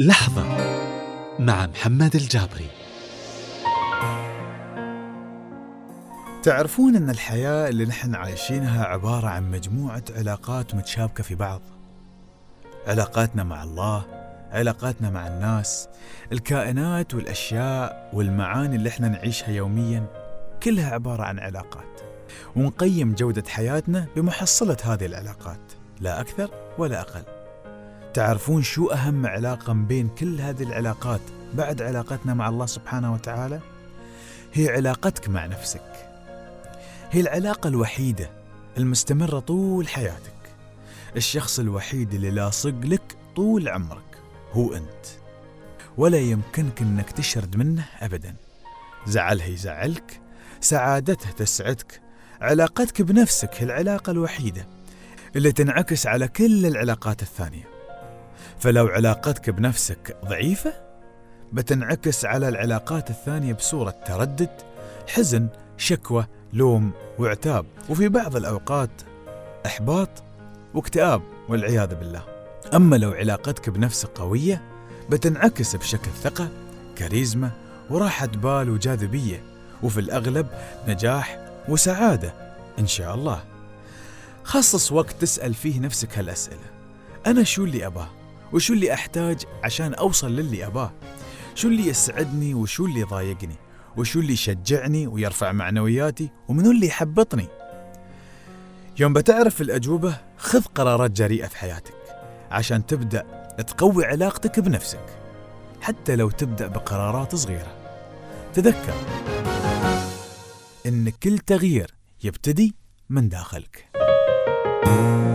لحظة مع محمد الجابري. تعرفون أن الحياة اللي نحن عايشينها عبارة عن مجموعة علاقات متشابكة في بعض. علاقاتنا مع الله علاقاتنا مع الناس الكائنات والأشياء والمعاني اللي إحنا نعيشها يوميا كلها عبارة عن علاقات. ونقيم جودة حياتنا بمحصلة هذه العلاقات لا أكثر ولا أقل. تعرفون شو أهم علاقة بين كل هذه العلاقات بعد علاقتنا مع الله سبحانه وتعالى؟ هي علاقتك مع نفسك. هي العلاقة الوحيدة المستمرة طول حياتك. الشخص الوحيد اللي لاصق لك طول عمرك هو أنت. ولا يمكنك أنك تشرد منه أبدا. زعلها يزعلك سعادته تسعدك علاقتك بنفسك هي العلاقة الوحيدة اللي تنعكس على كل العلاقات الثانية. فلو علاقتك بنفسك ضعيفة بتنعكس على العلاقات الثانية بصورة تردد حزن شكوى لوم وعتاب وفي بعض الأوقات إحباط واكتئاب والعياذ بالله. أما لو علاقتك بنفسك قوية بتنعكس بشكل ثقة كاريزما وراحة بال وجاذبية. وفي الأغلب نجاح وسعادة إن شاء الله. خصص وقت تسأل فيه نفسك هالأسئلة. أنا شو اللي أباه؟ وشو اللي أحتاج عشان أوصل للي أباه؟ شو اللي يسعدني وشو اللي يضايقني وشو اللي يشجعني ويرفع معنوياتي؟ ومنو اللي يحبطني؟ يوم بتعرف الأجوبة خذ قرارات جريئة في حياتك عشان تبدأ تقوي علاقتك بنفسك حتى لو تبدأ بقرارات صغيرة. تذكر إن كل تغيير يبتدي من داخلك. thank you